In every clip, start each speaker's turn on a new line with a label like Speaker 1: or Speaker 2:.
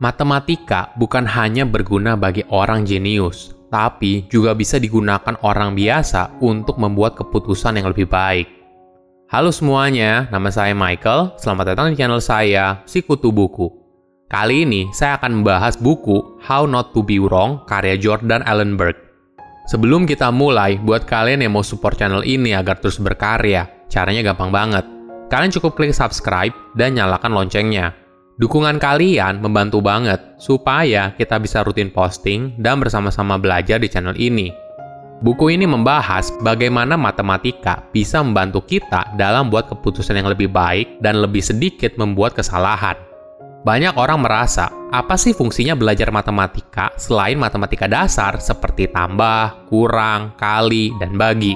Speaker 1: Matematika bukan hanya berguna bagi orang jenius, tapi juga bisa digunakan orang biasa untuk membuat keputusan yang lebih baik. Halo semuanya, nama saya Michael. Selamat datang di channel saya, Sikutu Buku. Kali ini saya akan membahas buku How Not to Be Wrong karya Jordan Ellenberg. Sebelum kita mulai, buat kalian yang mau support channel ini agar terus berkarya, caranya gampang banget. Kalian cukup klik subscribe dan nyalakan loncengnya Dukungan kalian membantu banget supaya kita bisa rutin posting dan bersama-sama belajar di channel ini. Buku ini membahas bagaimana matematika bisa membantu kita dalam buat keputusan yang lebih baik dan lebih sedikit membuat kesalahan. Banyak orang merasa, apa sih fungsinya belajar matematika selain matematika dasar seperti tambah, kurang, kali, dan bagi?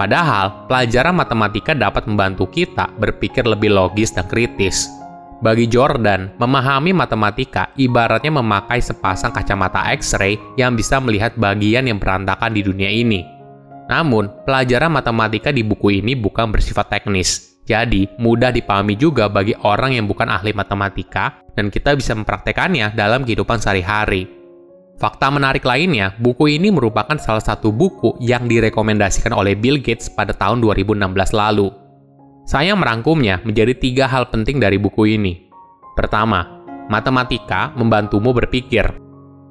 Speaker 1: Padahal, pelajaran matematika dapat membantu kita berpikir lebih logis dan kritis, bagi Jordan, memahami matematika ibaratnya memakai sepasang kacamata X-ray yang bisa melihat bagian yang berantakan di dunia ini. Namun, pelajaran matematika di buku ini bukan bersifat teknis, jadi mudah dipahami juga bagi orang yang bukan ahli matematika dan kita bisa mempraktekannya dalam kehidupan sehari-hari. Fakta menarik lainnya, buku ini merupakan salah satu buku yang direkomendasikan oleh Bill Gates pada tahun 2016 lalu. Saya merangkumnya menjadi tiga hal penting dari buku ini. Pertama, matematika membantumu berpikir.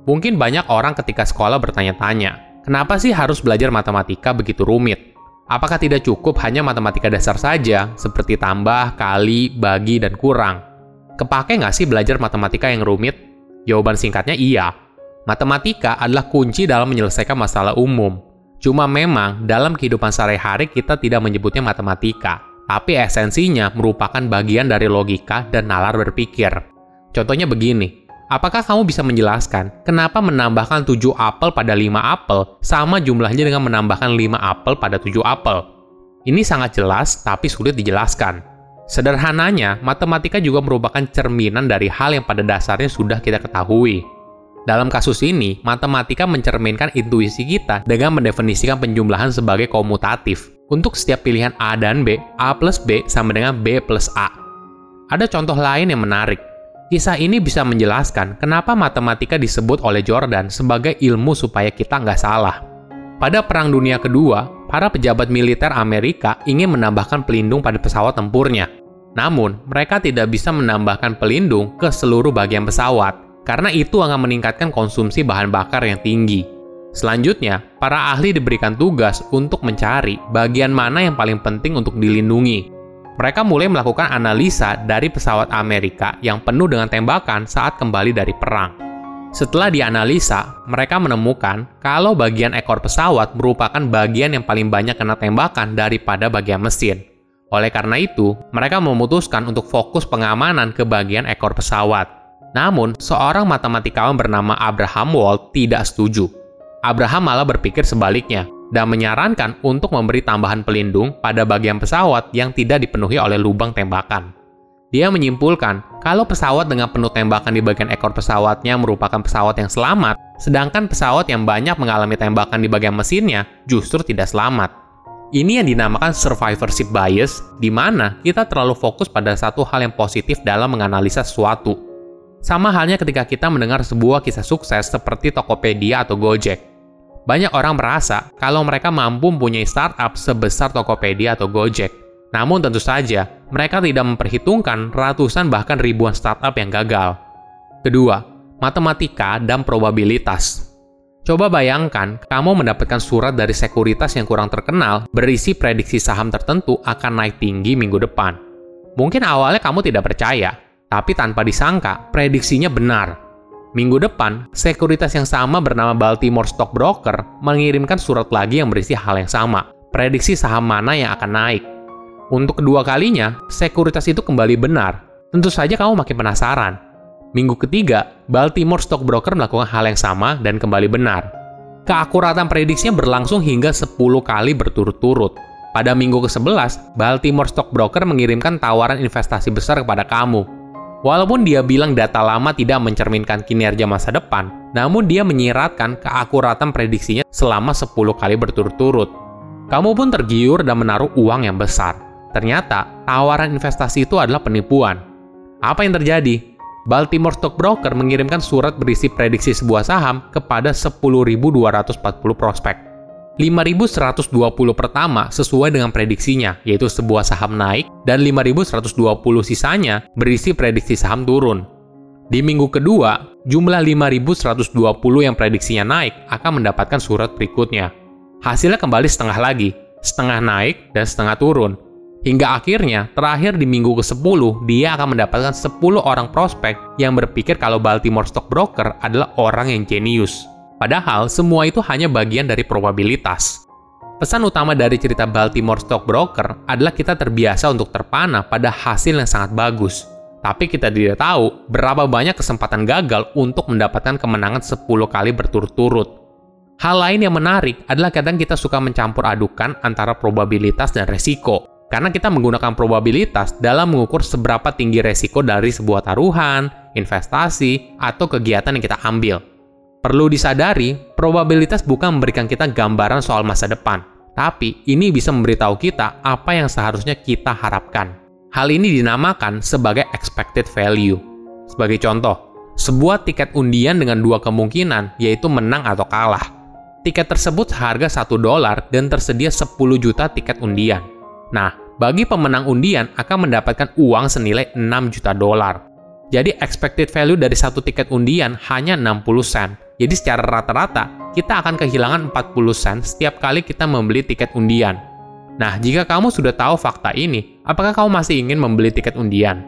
Speaker 1: Mungkin banyak orang ketika sekolah bertanya-tanya, kenapa sih harus belajar matematika begitu rumit? Apakah tidak cukup hanya matematika dasar saja, seperti tambah, kali, bagi, dan kurang? Kepake nggak sih belajar matematika yang rumit? Jawaban singkatnya iya. Matematika adalah kunci dalam menyelesaikan masalah umum. Cuma memang dalam kehidupan sehari-hari kita tidak menyebutnya matematika, tapi esensinya merupakan bagian dari logika dan nalar berpikir. Contohnya begini, apakah kamu bisa menjelaskan kenapa menambahkan 7 apel pada 5 apel sama jumlahnya dengan menambahkan 5 apel pada 7 apel? Ini sangat jelas tapi sulit dijelaskan. Sederhananya, matematika juga merupakan cerminan dari hal yang pada dasarnya sudah kita ketahui. Dalam kasus ini, matematika mencerminkan intuisi kita dengan mendefinisikan penjumlahan sebagai komutatif. Untuk setiap pilihan A dan B, A plus B sama dengan B plus A. Ada contoh lain yang menarik. Kisah ini bisa menjelaskan kenapa matematika disebut oleh Jordan sebagai ilmu supaya kita nggak salah. Pada Perang Dunia Kedua, para pejabat militer Amerika ingin menambahkan pelindung pada pesawat tempurnya. Namun, mereka tidak bisa menambahkan pelindung ke seluruh bagian pesawat karena itu akan meningkatkan konsumsi bahan bakar yang tinggi. Selanjutnya, para ahli diberikan tugas untuk mencari bagian mana yang paling penting untuk dilindungi. Mereka mulai melakukan analisa dari pesawat Amerika yang penuh dengan tembakan saat kembali dari perang. Setelah dianalisa, mereka menemukan kalau bagian ekor pesawat merupakan bagian yang paling banyak kena tembakan daripada bagian mesin. Oleh karena itu, mereka memutuskan untuk fokus pengamanan ke bagian ekor pesawat. Namun, seorang matematikawan bernama Abraham Wald tidak setuju. Abraham malah berpikir sebaliknya dan menyarankan untuk memberi tambahan pelindung pada bagian pesawat yang tidak dipenuhi oleh lubang tembakan. Dia menyimpulkan kalau pesawat dengan penuh tembakan di bagian ekor pesawatnya merupakan pesawat yang selamat, sedangkan pesawat yang banyak mengalami tembakan di bagian mesinnya justru tidak selamat. Ini yang dinamakan survivorship bias, di mana kita terlalu fokus pada satu hal yang positif dalam menganalisa sesuatu, sama halnya ketika kita mendengar sebuah kisah sukses seperti Tokopedia atau Gojek. Banyak orang merasa kalau mereka mampu mempunyai startup sebesar Tokopedia atau Gojek. Namun tentu saja, mereka tidak memperhitungkan ratusan bahkan ribuan startup yang gagal. Kedua, matematika dan probabilitas. Coba bayangkan, kamu mendapatkan surat dari sekuritas yang kurang terkenal berisi prediksi saham tertentu akan naik tinggi minggu depan. Mungkin awalnya kamu tidak percaya, tapi tanpa disangka, prediksinya benar. Minggu depan, sekuritas yang sama bernama Baltimore Stock Broker mengirimkan surat lagi yang berisi hal yang sama, prediksi saham mana yang akan naik. Untuk kedua kalinya, sekuritas itu kembali benar. Tentu saja kamu makin penasaran. Minggu ketiga, Baltimore Stock Broker melakukan hal yang sama dan kembali benar. Keakuratan prediksinya berlangsung hingga 10 kali berturut-turut. Pada minggu ke-11, Baltimore Stock Broker mengirimkan tawaran investasi besar kepada kamu, Walaupun dia bilang data lama tidak mencerminkan kinerja masa depan, namun dia menyiratkan keakuratan prediksinya selama 10 kali berturut-turut. Kamu pun tergiur dan menaruh uang yang besar. Ternyata, tawaran investasi itu adalah penipuan. Apa yang terjadi? Baltimore Stock Broker mengirimkan surat berisi prediksi sebuah saham kepada 10.240 prospek. 5.120 pertama sesuai dengan prediksinya, yaitu sebuah saham naik, dan 5.120 sisanya berisi prediksi saham turun. Di minggu kedua, jumlah 5.120 yang prediksinya naik akan mendapatkan surat berikutnya. Hasilnya kembali setengah lagi, setengah naik dan setengah turun. Hingga akhirnya, terakhir di minggu ke-10, dia akan mendapatkan 10 orang prospek yang berpikir kalau Baltimore Stock Broker adalah orang yang jenius. Padahal, semua itu hanya bagian dari probabilitas. Pesan utama dari cerita Baltimore Stock Broker adalah kita terbiasa untuk terpana pada hasil yang sangat bagus. Tapi kita tidak tahu berapa banyak kesempatan gagal untuk mendapatkan kemenangan 10 kali berturut-turut. Hal lain yang menarik adalah kadang kita suka mencampur adukan antara probabilitas dan resiko karena kita menggunakan probabilitas dalam mengukur seberapa tinggi resiko dari sebuah taruhan, investasi, atau kegiatan yang kita ambil. Perlu disadari, probabilitas bukan memberikan kita gambaran soal masa depan, tapi ini bisa memberitahu kita apa yang seharusnya kita harapkan. Hal ini dinamakan sebagai expected value. Sebagai contoh, sebuah tiket undian dengan dua kemungkinan, yaitu menang atau kalah. Tiket tersebut seharga 1 dolar dan tersedia 10 juta tiket undian. Nah, bagi pemenang undian akan mendapatkan uang senilai 6 juta dolar. Jadi expected value dari satu tiket undian hanya 60 sen. Jadi secara rata-rata, kita akan kehilangan 40 sen setiap kali kita membeli tiket undian. Nah, jika kamu sudah tahu fakta ini, apakah kamu masih ingin membeli tiket undian?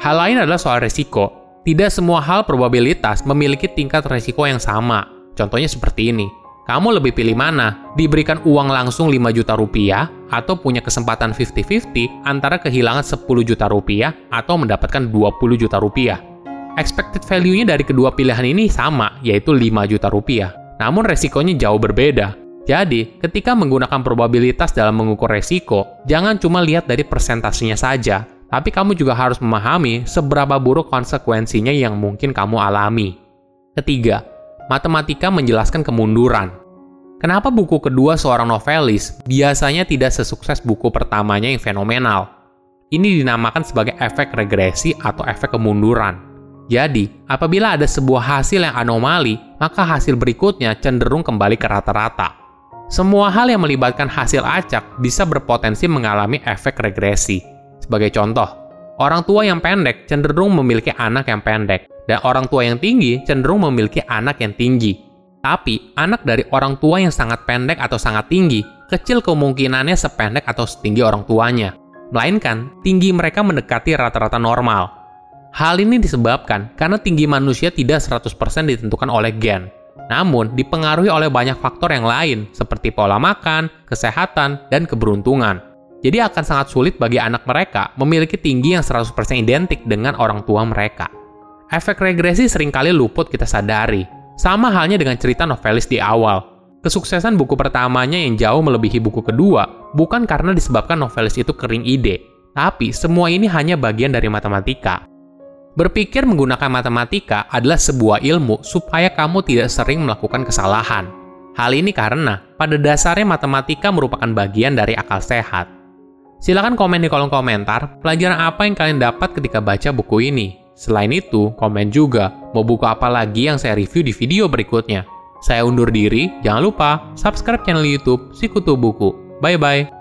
Speaker 1: Hal lain adalah soal resiko. Tidak semua hal probabilitas memiliki tingkat resiko yang sama. Contohnya seperti ini kamu lebih pilih mana? Diberikan uang langsung 5 juta rupiah atau punya kesempatan 50-50 antara kehilangan 10 juta rupiah atau mendapatkan 20 juta rupiah? Expected value-nya dari kedua pilihan ini sama, yaitu 5 juta rupiah. Namun resikonya jauh berbeda. Jadi, ketika menggunakan probabilitas dalam mengukur resiko, jangan cuma lihat dari persentasenya saja, tapi kamu juga harus memahami seberapa buruk konsekuensinya yang mungkin kamu alami. Ketiga, matematika menjelaskan kemunduran. Kenapa buku kedua seorang novelis biasanya tidak sesukses buku pertamanya yang fenomenal? Ini dinamakan sebagai efek regresi atau efek kemunduran. Jadi, apabila ada sebuah hasil yang anomali, maka hasil berikutnya cenderung kembali ke rata-rata. Semua hal yang melibatkan hasil acak bisa berpotensi mengalami efek regresi. Sebagai contoh, orang tua yang pendek cenderung memiliki anak yang pendek, dan orang tua yang tinggi cenderung memiliki anak yang tinggi. Tapi, anak dari orang tua yang sangat pendek atau sangat tinggi, kecil kemungkinannya sependek atau setinggi orang tuanya. Melainkan, tinggi mereka mendekati rata-rata normal. Hal ini disebabkan karena tinggi manusia tidak 100% ditentukan oleh gen, namun dipengaruhi oleh banyak faktor yang lain seperti pola makan, kesehatan, dan keberuntungan. Jadi akan sangat sulit bagi anak mereka memiliki tinggi yang 100% identik dengan orang tua mereka efek regresi sering kali luput kita sadari. Sama halnya dengan cerita novelis di awal. Kesuksesan buku pertamanya yang jauh melebihi buku kedua bukan karena disebabkan novelis itu kering ide, tapi semua ini hanya bagian dari matematika. Berpikir menggunakan matematika adalah sebuah ilmu supaya kamu tidak sering melakukan kesalahan. Hal ini karena pada dasarnya matematika merupakan bagian dari akal sehat. Silahkan komen di kolom komentar pelajaran apa yang kalian dapat ketika baca buku ini. Selain itu, komen juga mau buku apa lagi yang saya review di video berikutnya. Saya undur diri, jangan lupa subscribe channel YouTube Sikutu Buku. Bye-bye.